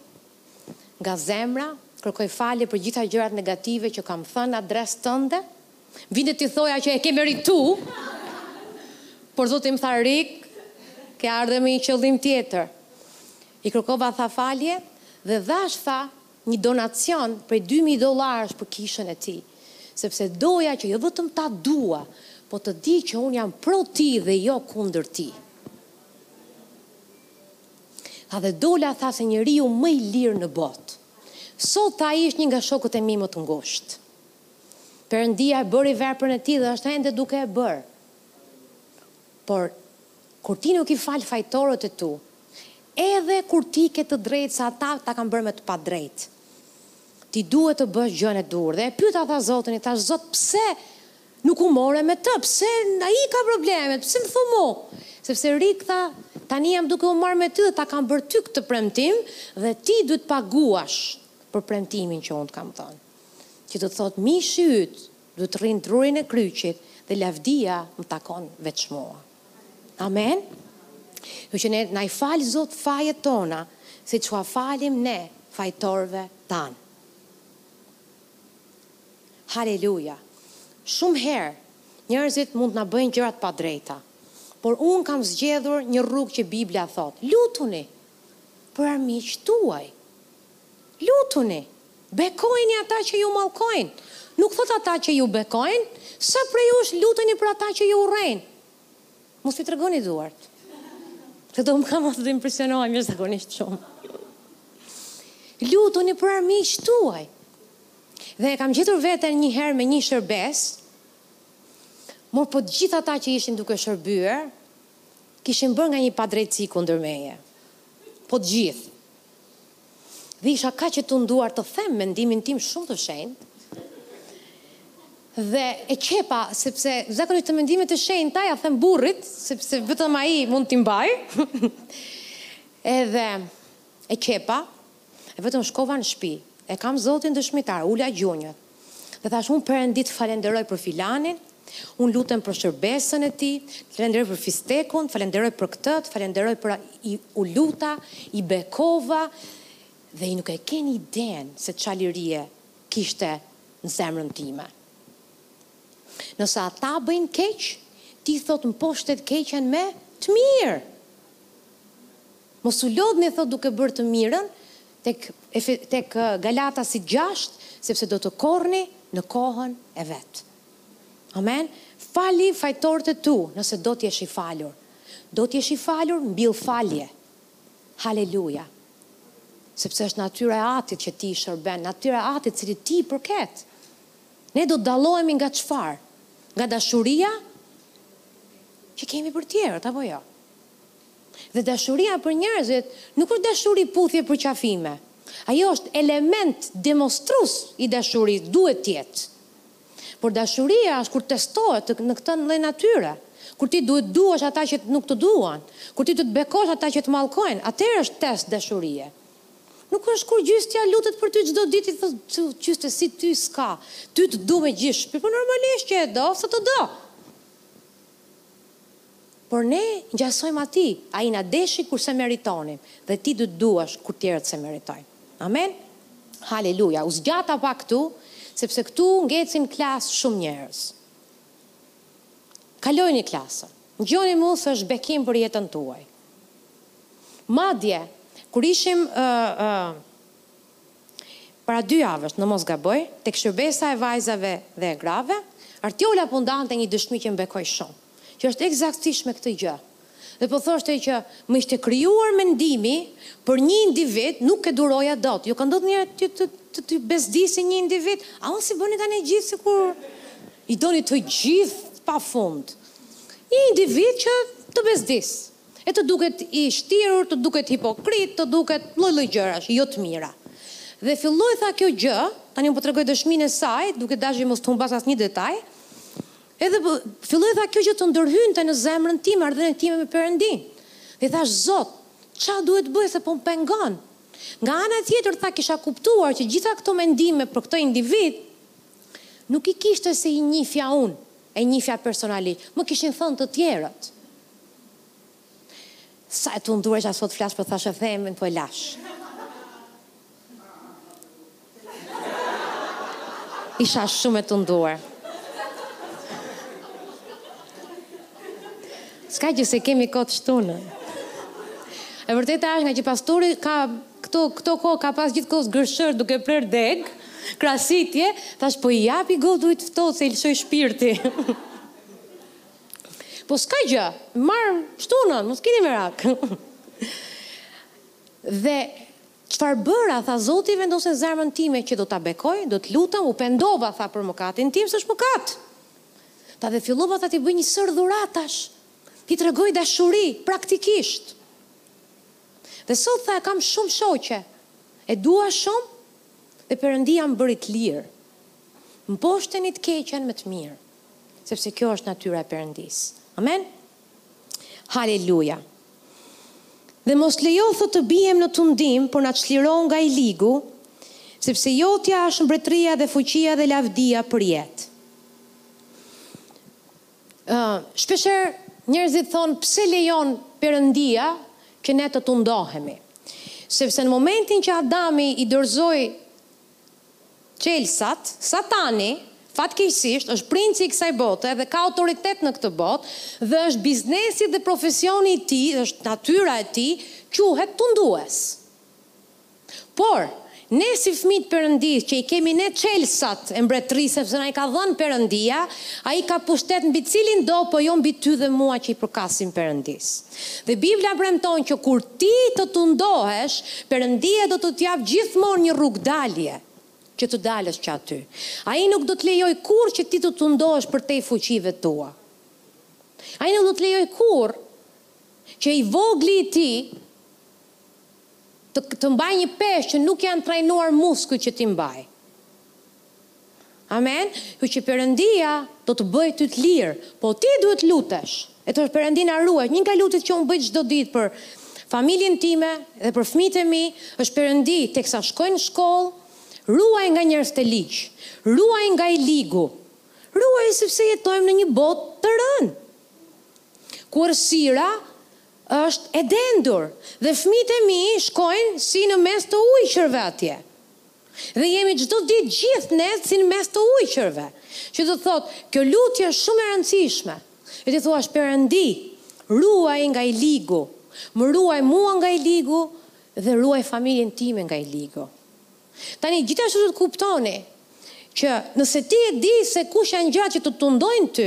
nga zemra, të kërkoj falje për gjitha gjërat negative që kam thënë në adresë tënde. Vinte t'i thoja që e ke meritu, por Zoti më tha, Rik, ke ardhur me një qëllim tjetër. I kërkova, tha, falje dhe dhashë, tha, një donacion prej dy mijë dollarësh për kishën e tij, sepse doja që jo vetëm ta dua, po të di që unë jam pro tij dhe jo kundër tij. Tha dhe dola tha si njeriu më i lirë në botë. Sot tha ai është një nga shokët e mi më të ngushtë. Perëndia e bëri verprën e tij dhe është ende duke e bërë. Por kur ti nuk i fal fajtorët e tu, edhe kur ti ke të drejtë se ata ta kanë bërë me të padrejtë, ti duhet të bësh gjënë e duhur. Dhe e pyeta tha Zotin, i thash Zot pse Nuk u more me të, pse ai i ka problemet, pse më thu mu? Sepse Rick tha, Tani jam duke u marrë me ty dhe ta kam bërë ty këtë premtim dhe ti duhet të paguash për premtimin që unë të kam dhënë. Që do të thotë mishi yt duhet të rrijë në drurin e kryqit dhe lavdia më takon veç mua. Amen? Kjo që ne na i fal Zot fajet tona, siç ua falim ne fajtorve tanë. Haleluja! Shumë herë, njerëzit mund të na bëjnë gjëra të padrejta, por unë kam zgjedhur një rrugë që Bibla thotë, Lutuni për armiqtë tuaj. Lutuni! Bekoni ata që ju mallkojnë. Nuk thotë ata që ju bekojnë, Sa prej jush luteni për ata që ju urrejnë? Mos i tregoni duart. Se do më kam ose do impresionohem jashtëzakonisht shumë. Lutuni për armiqtë tuaj. Dhe e kam gjetur veten një herë në një shërbesë, mor po të gjithë ata që ishin duke shërbyer, kishin bërë nga një padrejtësi kundër meje. Po të gjithë. Dhe isha kaq e tunduar të them mendimin tim shumë të shenjtë, dhe e qepa, sepse zakonisht mendimet e shenjta ia them burrit, sepse vetëm ai mund t'i mbajë, edhe e qepa, E vetëm shkova në shpi, e kam Zotin dëshmitar, ula gjunjët dhe thashë unë Perëndi të falenderoj për filanin, unë lutem për shërbesën e tij, të falenderoj për fistekun, të falenderoj për këtë, të falenderoj për i u luta, i bekova dhe ju nuk e keni idenë se ça lirie kishte në zemrën time. Nëse ata bëjnë keq, ti thotë mposhte të keqen me të mirë! Mos u lodhni thotë duke bërë të mirën tek tek Galatasit gjashtë sepse do të korrni në kohën e vet. Amen. Fali fajtorët e tu nëse do të jesh i falur. Do të jesh i falur mbill falje. Haleluja. Sepse është natyra e Atit që ti i shërben, natyra e Atit cili ti i përket. Ne do të dallohemi nga çfarë? Nga dashuria që kemi për tjerët apo jo? Dhe dashuria për njerëzit nuk është dashuri puthje përqafime. Ajo është element demostrues i dashurisë, duhet të jetë. Por dashuria është kur testohet në këtë lloj natyre, kur ti duhet të duash ata që nuk të duan, kur ti do të bekosh ata që të mallkojnë, atëherë është test dashurie. Nuk është kur gjyshja lutet për ty çdo ditë i thu o gjyshe si ty s'ka, ty të du më shumë, po normalisht që e do, se të do. Por ne ngjasojmë atij, ai na deshi kur s'e meritonim, dhe ti do të duash kur tjerët s'e meritojnë. Amen! Haleluja! U zgjata pak këtu, sepse këtu ngecin klasë shumë njerëz. Kalojini klasën. Dëgjoni mu se është bekim për jetën tuaj. Madje, kur ishim, ë, ë, Para dy javësh, në mos gaboj, tek Shërbesa e Vajzave dhe e Grave, Artiola po ndante një dëshmi që më bekoi shumë, që është ekzaktësisht me këtë gjë. Dhe po thoshte që më ishte krijuar mendimi për një individ, nuk e duroja dot. Ju ka ndodhur ndonjëherë ty të të të bezdisë një individ? A mos bëni tani gjithë sikur i doni të gjithë pa fund. Një individ që të bezdis. E të duket i shtirur, të duket hipokrit, të duket lloj lloj gjërash jo të mira. Dhe filloi tha kjo gjë, tani unë po tregoj dëshminë e saj, duke dashtë që mos të humbas asnjë detaj, edhe filloi tha kjo gjë të ndërhynte në zemrën time, marrëdhënien time me Perëndinë. Dhe i thashë Zot, ça duhet të bëj se po më pengon. Nga ana tjetër tha kisha kuptuar që gjitha këto mendime për këtë individ nuk ishte se i njihja unë, e njihja personalisht, më kishin thënë të tjerët. Isha e tunduar që sot flas për thashethemin po e lash. Isha shumë e tunduar. S'ka gjë se kemi kohë të shtunën. E vërteta është ngaqë pastori ka këto këto kohë ka pas gjithë kohë gërshër duke prerë degë, krasitje, thash po i jap një gotë ujë të ftohtë se i lëshoi shpirti. Po s'ka gjë, marr të shtunën, mos kini merak. Dhe çfarë bëra, tha Zoti vendosa në zemrën time që do ta bekoj, do të lutem, u pendova tha për mëkatin tim, se është mëkat. Tha dhe fillova tha t'i bëj një sërë dhuratash, t'i tregoj dashuri praktikisht. Dhe sot tha e kam shumë shoqe, e dua shumë dhe Perëndia më bëri të lirë. Mposhteni të keqen me të mirë. Sepse kjo është natyra e Perëndisë. Amen. Haleluja. Dhe mos lejo thot të biem në tundim, por na çliro nga i ligu, sepse jotja është mbretëria dhe fuqia dhe lavdia për jetë. Ë, uh, shpeshherë njerëzit thon pse lejon Perëndia që ne të tundohemi. Sepse në momentin që Adami i dorëzoi Çelësat, Satani, fatkeqësisht, është princi i kësaj bote dhe ka autoritet në këtë botë dhe është biznesi dhe profesioni i tij, është natyra e tij, quhet tundues. Por, ne si fëmijë të Perëndisë që i kemi ne çelësat e mbretërisë sepse na i ka dhënë Perëndia, ai ka pushtet mbi cilindo po jo mbi ty dhe mua që i përkasim Perëndisë. Dhe Bibla premton që kur ti të tundohesh, Perëndia do të të japë gjithmonë një rrugë dalje që të dalësh që aty. Ai nuk do të lejojë kurrë që ti të tundohesh përtej fuqive tua. Ai nuk do të lejojë kurrë që i vogli i tij të, të mbajë një peshë që nuk janë trajnuar muskujt që t'i mbajë. Amen. Kështu që Perëndia do të bëjë ty të lirë, po ti duhet të lutesh e të thosh Perëndi na ruaj. Një nga lutjet që unë bëj çdo ditë për familjen time dhe për fëmijët e mi është Perëndi, teksa shkojnë në shkollë, ruaj nga njerëz të ligj, ruaj nga i ligu, ruaj sepse jetojmë në një botë të rënë, ku errësira është e dendur dhe fëmijët e mi shkojnë si në mes të ujqërve atje. Dhe jemi çdo ditë gjithë ne si në mes të ujqërve. Që do të thotë, kjo lutje është shumë e rëndësishme. E t'i thuash, Perëndi, ruaj nga i ligu, më ruaj mua nga i ligu dhe ruaj familjen time nga i ligu. Tani, gjithashtu duhet të kuptoni që nëse ti e di se kush janë gjërat që të tundojnë ty,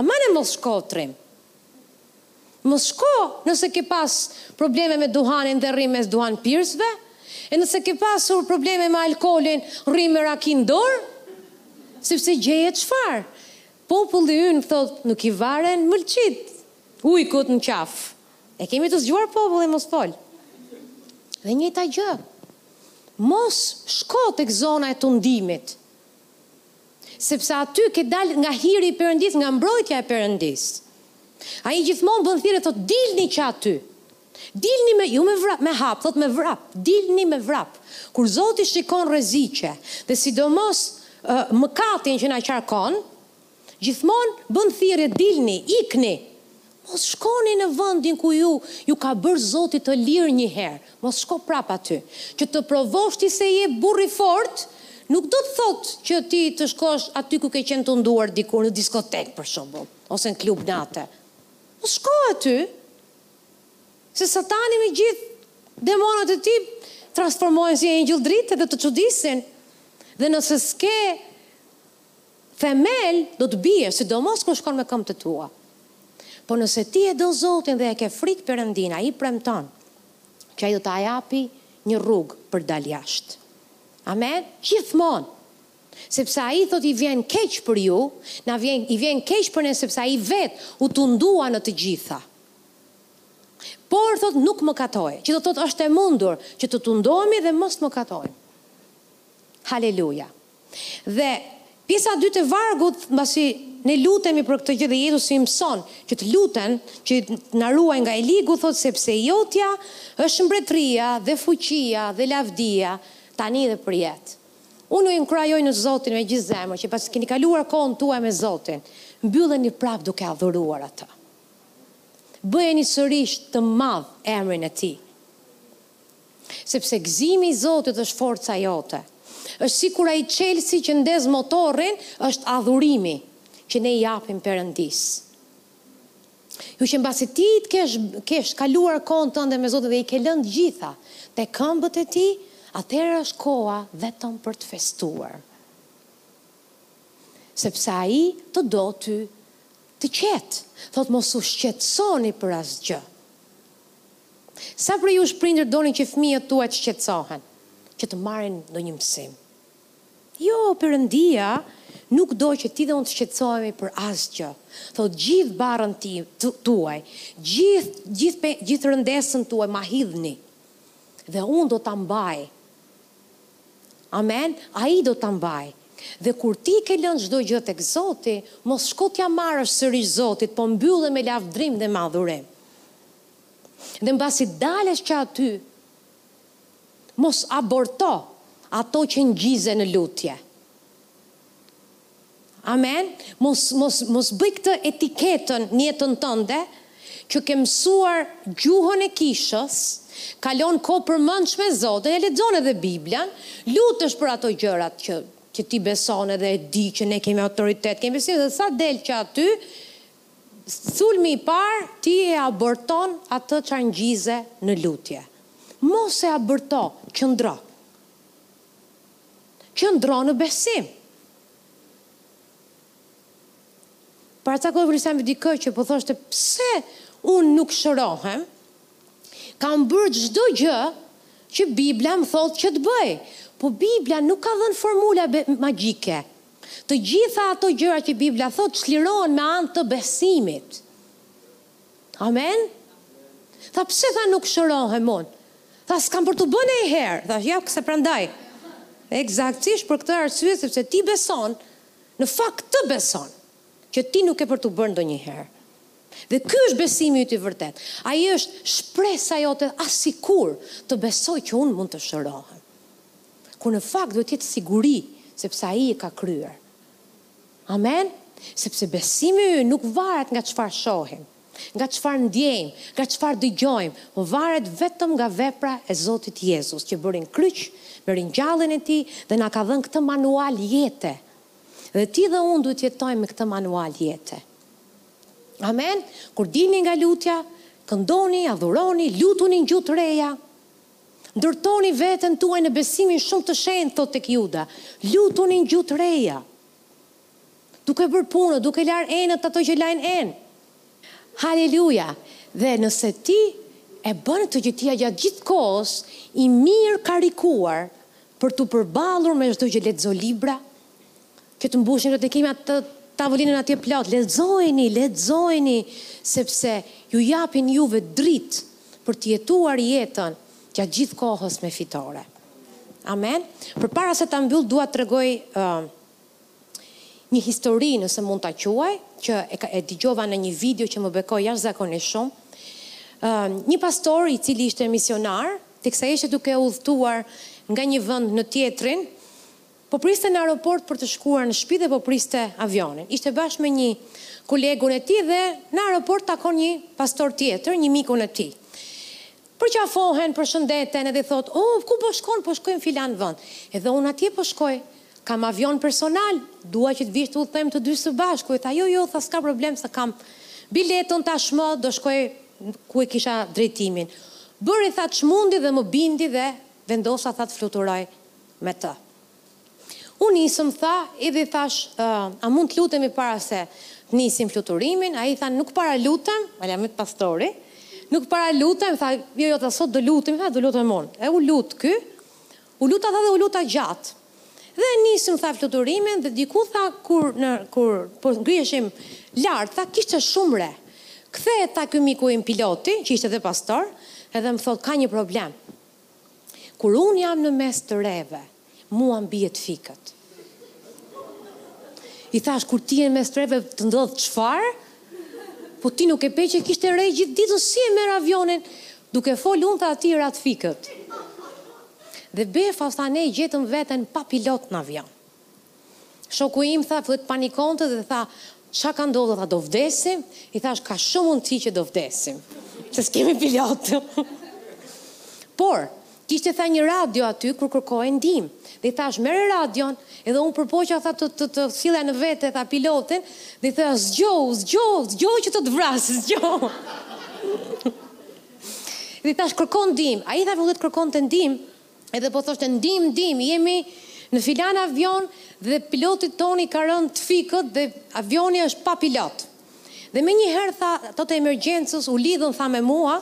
aman e mos shko trim. Mos shko nëse ke pas probleme me duhanin dhe rri mes duhanpirësve, e nëse ke pasur probleme me alkoolin rri me raki në dorë, sepse gjeje çfarë populli ynë thotë nuk i varen mëlçit ujkut në qafë. E kemi të zgjuar popullin mos fol. Dhe e njëjta gjë, mos shko tek zona e tundimit. Sepse aty ke dalë nga hiri i Perëndisë, nga mbrojtja e Perëndisë. Ai gjithmonë bën thirrje thotë dilni që aty. Dilni me, jo me vrap, me hap, thotë me vrap, dilni me vrap. Kur Zoti shikon rreziqe dhe sidomos ë mëkatin që na qarkon, gjithmonë bën thirrje dilni, ikni. Mos shkoni në vëndin ku ju ju ka bërë zoti të lirë një herë, mos shko prapë aty. Që të provosh ti se je burrë i fortë, nuk do të thotë që ti të shkosh aty ku ke qenë tunduar dikur në diskotekë për shembull, ose në klub nate. Mos shko aty. Se satani me gjithë demonët e tij transformohen si engjëll drite dhe të çudisin. Dhe nëse s'ke Themel do të biesh, sidomos kur shkon me këmbët e tua. Po nëse ti e do Zotin dhe e ke frikë Perëndinë, Ai premton që Ai do ta japi një rrugë për të dalë jashtë. Amen? Gjithmonë! Sepse Ai thotë i vjen keq për ju, na vjen, i vjen keq për ne sepse Ai vetë u tundua në të gjitha. Por thotë nuk mëkatoi, që do të thotë është e mundur që të tundohemi dhe mos të mëkatojmë. Haleluja! Dhe pjesa e dytë e vargut, mbasi ne lutemi për këtë gjë dhe Jezusi i mëson që të luten, që të na ruaj nga i ligu, thotë sepse jotja është mbretëria dhe fuqia dhe lavdia tani dhe përjet. Unë ju inkurajoj në Zotin me gjithë zemër që pasi keni kaluar kohën tuaj me Zotin, mbylleni prapë duke adhuruar Atë. Bëjeni sërish të madh emrin e Tij. Sepse gëzimi i Zotit është forca jote. Është sikur ai çelësi që ndez motorrin është adhurimi që ne i japim Perëndisë. Kështu që mbasi ti të kesh kesh kaluar kohën tënde me Zotin dhe i ke lënë të gjitha te këmbët e Tij, atëherë është koha vetëm për të festuar. Sepse Ai të do ty të qetë. Thotë mos u shqetësoni për asgjë. Sa prej jush prindër doni që fëmijët tuaj të shqetësohen, që të marrin ndonjë mësim? Jo, Perëndia nuk do që ti dhe unë të shqetësohemi për asgjë. Thotë, Gjithë barrën ti, tuaj, gjithë, gjithë pe, gjithë rëndesën tuaj ma hidhni, dhe Unë do ta mbaj. Amen? Ai do ta mbaj. Dhe kur ti ke lënë çdo gjë tek Zoti, mos shko t'ia marrësh sërish Zotit, po mbylle me lavdrim dhe me adhurim. Dhe mbasi dalesh që aty, mos aborto ato që ngjizen në lutje. Amen. Mos mos mos bëj këtë etiketën në jetën tënde që ke mësuar gjuhën e kishës, kalon kohë personale me Zotin, e lexon edhe Biblën, lutesh për ato gjërat që që ti beson edhe e di që ne kemi autoritet, kemi besim dhe sa del që aty Sulmi i parë ti e aborton atë çfarë ngjize në lutje. Mos e aborto, qëndro. Qëndro në besim. Para ca kohësh dikë që po thoshte pse unë nuk shërohem, kam bërë çdo gjë që Bibla më thotë që të bëj. Po Bibla nuk ka dhënë formula magjike. Të gjitha ato gjëra që Bibla thotë çlirohen me anë të besimit. Amen? Tha, pse tha nuk shërohem unë? Tha, s'kam për t'u bërë ndonjëherë. Tha, ja, kjo se prandaj. Ekzaktisht për këtë arsye, sepse ti beson, në fakt ti beson, që ti nuk ke për t'u bërë ndonjëherë. Dhe ky është besimi yt i vërtetë. Ai është shpresa jote ah sikur të besoj që unë mund të shërohem. kur në fakt duhet të jetë siguri, sepse Ai e ka kryer. Amen? Sepse besimi ynë nuk varet nga çfarë shohim, nga çfarë ndjejmë, nga çfarë dëgjojmë, por varet vetëm nga vepra e Zotit Jezus, që bëri në kryq, me ringjalljen e Tij dhe na ka dhënë këtë manual jete. Dhe ti dhe unë duhet të jetojmë me këtë manual jete. Amen? Kur dilni nga lutja, këndoni, adhuroni, lutuni në gjuhë të reja, Ndërtoni veten tuaj në besimin shumë të shenjtë, thotë tek Juda. Lutuni në gjuhë të reja. Duke bërë punë, duke larë enët ato që lajnë enë. Haleluja! Dhe nëse ti e bën këtë gjë, ti je gjatë gjithë kohës i mirëkarikuar për t'u përballur me çdo gjë. Lexo libra, Që të mbushin, e kemi atë tavolinën atje plot, lexojeni, lexojeni sepse ju japin juve dritë për të jetuar jetën gjatë gjithë kohës me fitore. Amen. Përpara se ta mbyll dua të tregoj ë një histori nëse mund ta quaj, që e, e dëgjova në një video që më bekoi jashtëzakonisht shumë. Ë një pastor i cili ishte misionar, teksa ishte duke udhëtuar nga një vend në tjetrin, Po priste në aeroport për të shkuar në shpi dhe po priste avionin. Ishte bashkë me nji kolegun e tij dhe në aeroport takon nji pastor tjetër, nji mikun e tij. Përqafohen, përshëndeten edhe i thotë, O, ku po shkon? Po shkoj në filan vend. Edhe unë atje po shkoj. Kam avion personal, dua që të vish të udhëtojmë të dy së bashku. I tha, Jo, jo, tha, s'ka problem se kam biletën tashmë, do shkoj ku e kisha drejtimin. Bëri, tha, ç'mundi dhe më bindi dhe vendosa, tha, të fluturoj me të. U nisëm, tha, edhe i thashë, a mund të lutemi para se të nisim fluturimin, ai tha, unë nuk para lutem, vallahi pastori, nuk para lutem, tha, jo, jo, tha, sot do lutemi, tha, do lutem unë. E u lut ky, u luta, tha, dhe u luta gjatë. Dhe e nisëm, tha, fluturimin dhe diku, tha, kur, në, kur po ngriheshim lart, tha, kishte shumë re. Kthehet, tha, ky miku im piloti, që ishte dhe pastor, edhe më thotë, ka një problem. Kur unë jam në mes të reve, mua m'bie t'fikët. I thashë, kur ti je në mes të reve, të ndodh çfarë? Po ti nuk e pe që kishte re gjithë ditën, si e merr avionin? Duke folë unë, atij i ra të fikët. Dhe befas tha ne gjetëm veten pa pilot në avion. Shoku im tha, filloi të panikonte dhe tha, Çfarë ka ndodhur, a do vdesim? I thashë, Ka shumë mundësi që do vdesim, se s'kemi pilot. Por, kishte tha një radio aty kur kërkohej ndihmë. Dhe i thashë, Merre radion, edhe unë përpoqa tha të të të sillja në vete tha pilotin dhe i thoja, Zgjohu, zgjohu, zgjohu se do të vras, zgjohu. Dhe i thashë, Kërko ndihmë. Ai tha filloi të kërkonte ndihmë. edhe po thoshte ndihmë ndihmë jemi në filan avion dhe pilotit tonë i ka rënë të fikët dhe avioni është pa pilot dhe menjëherë tha ato të emergjencës u lidhën tha me mua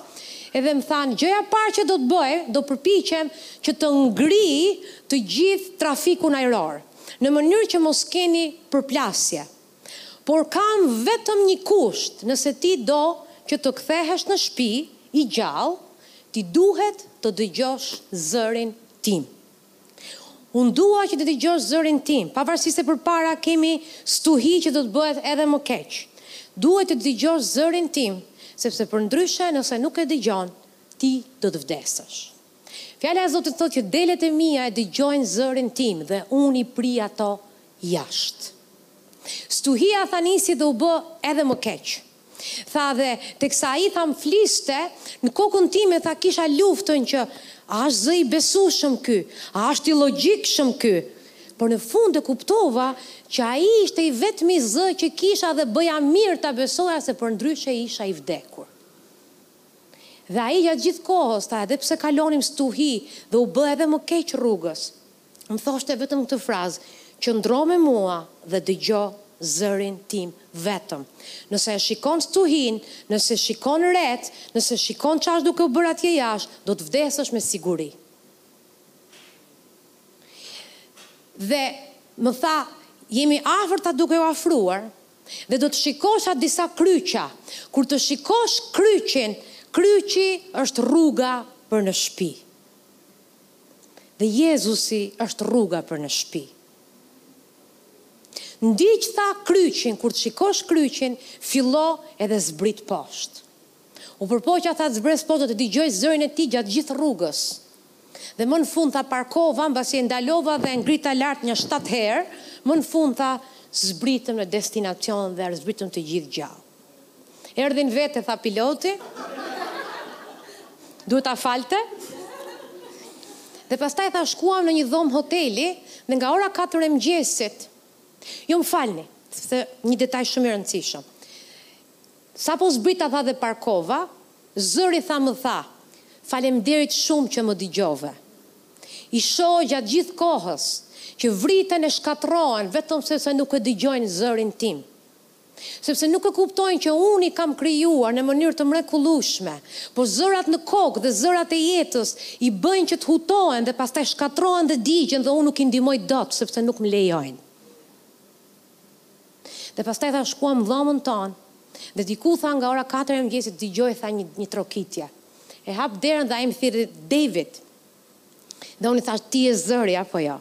edhe më thanë gjëja e parë që do të bëj do përpiqem që të ngrij të gjithë trafikun ajror në mënyrë që mos keni përplasje. Por kam vetëm një kusht, nëse ti do që të kthehesh në shpi i gjallë, ti duhet të dëgjosh zërin tim. Unë dua që të dëgjosh zërin tim, pavarësisht se përpara kemi stuhi që do të bëhet edhe më keq. Duhet të dëgjosh zërin tim, sepse përndryshe nëse nuk e dëgjon, ti do të vdesësh. Fjala e Zotit thotë që delet e mia e dëgjojnë zërin tim dhe unë i prij ato jashtë. Stuhia tha nisi dhe u bë edhe më keq. Tha dhe teksa ai tha më fliste në kokën time tha kisha luftën që a është zë i besueshëm ky, a është i logjikshëm ky? Por në fund e kuptova që ai ishte i vetmi zë që kisha dhe bëja mirë ta besoja se përndryshe isha i vdekur. Dhe ai gjatë gjithë kohës tha, edhe pse kalonim stuhi dhe u bë edhe më keq rrugës, më thoshte vetëm këtë frazë, Qëndro me mua dhe dëgjo zërin tim vetëm. Nëse e shikon stuhinë, nëse shikon retë, nëse shikon ç'është duke u bërë atje jashtë, do të vdesësh me siguri. Dhe më tha, Jemi afër tha duke u afruar, dhe do të shikosh tha disa kryqa, kur të shikosh kryqin, kryqi është rruga për në shpi. Dhe Jezusi është rruga për në shpi. Ndiq tha kryqin, kur të shikosh kryqin, fillo edhe zbrit poshtë. U përpoqa tha të zbres poshtë, të dëgjoj zërin e tij gjatë gjithë rrugës. Dhe më në fund tha parkova mbasi e ndalova dhe e ngrita lart nja shtatë herë, më në fund tha zbritëm në destinacion dhe zbritëm të gjithë gjallë. Erdhi në vete tha piloti duhet t'ia falte dhe pastaj tha shkuam në një dhomë hoteli dhe nga ora katër e mëngjesit, jo më falni, sepse një detaj shumë i rëndësishëm. Sapo zbrita tha dhe parkova, zëri tha më tha, Faleminderit shumë që më dëgjove. I shoh gjatë gjithë kohës, që vriten e shkatërrohen vetëm sepse nuk e dëgjojnë zërin tim. Sepse nuk e kuptojnë që unë i kam krijuar në mënyrë të mrekullueshme, por zërat në kokë dhe zërat e jetës i bëjnë që të hutohen dhe pastaj shkatërrohen dhe digjen dhe unë nuk i ndihmoj dot sepse nuk më lejojnë. Dhe pastaj tha shkuam në dhomën tonë dhe diku tha nga ora katër e mëngjesit dëgjoj tha një një trokitje. E hap derën dhe ai më thirri David! Dhe unë i thashë ti je zëri apo jo?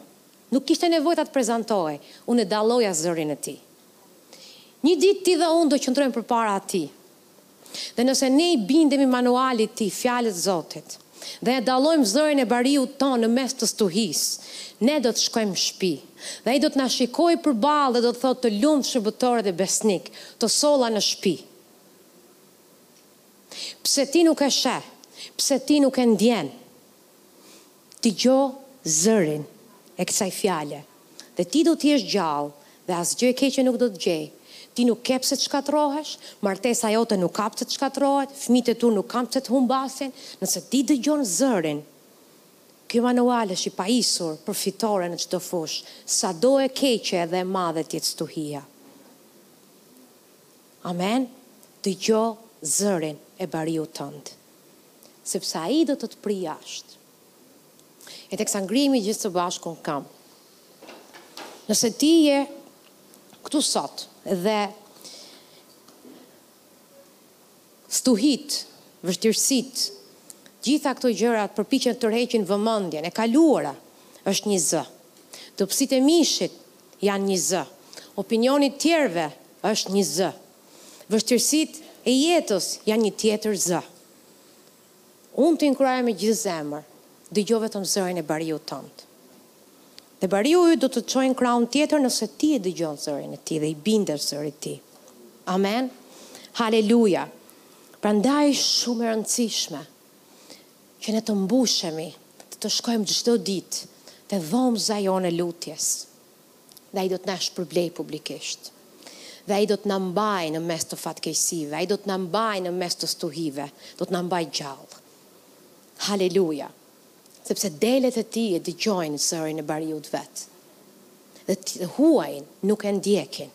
Nuk kishte nevojë tha të prezantohej, unë e dalloja zërin e tij. Një ditë ti dhe unë do qëndrojmë përpara atij. Dhe nëse ne i bindemi manualit të tij, Fjalës së Zotit, dhe e dallojmë zërin e bariut tonë në mes të stuhisë, ne do të shkojmë në shpi. Dhe ai do të na shikojë përballë dhe do të thotë, Të lumtë shërbëtor dhe besnik, të solla në shpi. Pse ti nuk e sheh? Pse ti nuk e ndjen? Dëgjo zërin e kësaj fjale dhe ti do të jesh gjallë dhe asgjë e keqe nuk do të të gjejë. Ti nuk ke pse të shkatërrohesh, martesa jote nuk ka pse të shkatërrohet, fëmijët e tu nuk kanë pse të humbasin, nëse ti dëgjon zërin. Ky manual është i pajisur për fitore në çdo fushë, sado e keqe dhe e madhe të jetë stuhia. Amen? Dëgjo zërin e bariut tënd. sepse ai do të të prijë jashtë. E teksa ngrihemi gjithë së bashku në këmbë. Nëse ti je këtu sot dhe stuhitë, vështirësitë, gjithë këto gjërat përpiqen të të tërheqin vëmendjen, e kaluara është një zë. Dobësitë e mishit janë një zë. Opinioni i të tjerëve është një zë. Vështirësitë e jetës janë një tjetër zë. Unë të inkurajoj me gjithë zemër, dëgjo vetëm zërin e bariut tënd. Dhe bariu yt do të të çojë në krahun tjetër nëse ti e dëgjon zërin e tij dhe i bindesh zërit të tij. Amen. Haleluja. Prandaj është shumë e rëndësishme që ne të mbushemi, të të shkojmë çdo ditë te dhomëza jonë e lutjes. dhe ai do të na shpërblejë publikisht. Dhe ai do të na mbajë në mes të fatkeqësive, ai do të na mbajë në mes të stuhive, do të na mbajë gjallë. Haleluja! Sepse delet e tij e dëgjojnë zërin e bariut të vet. Dhe të huajin nuk e ndjekin.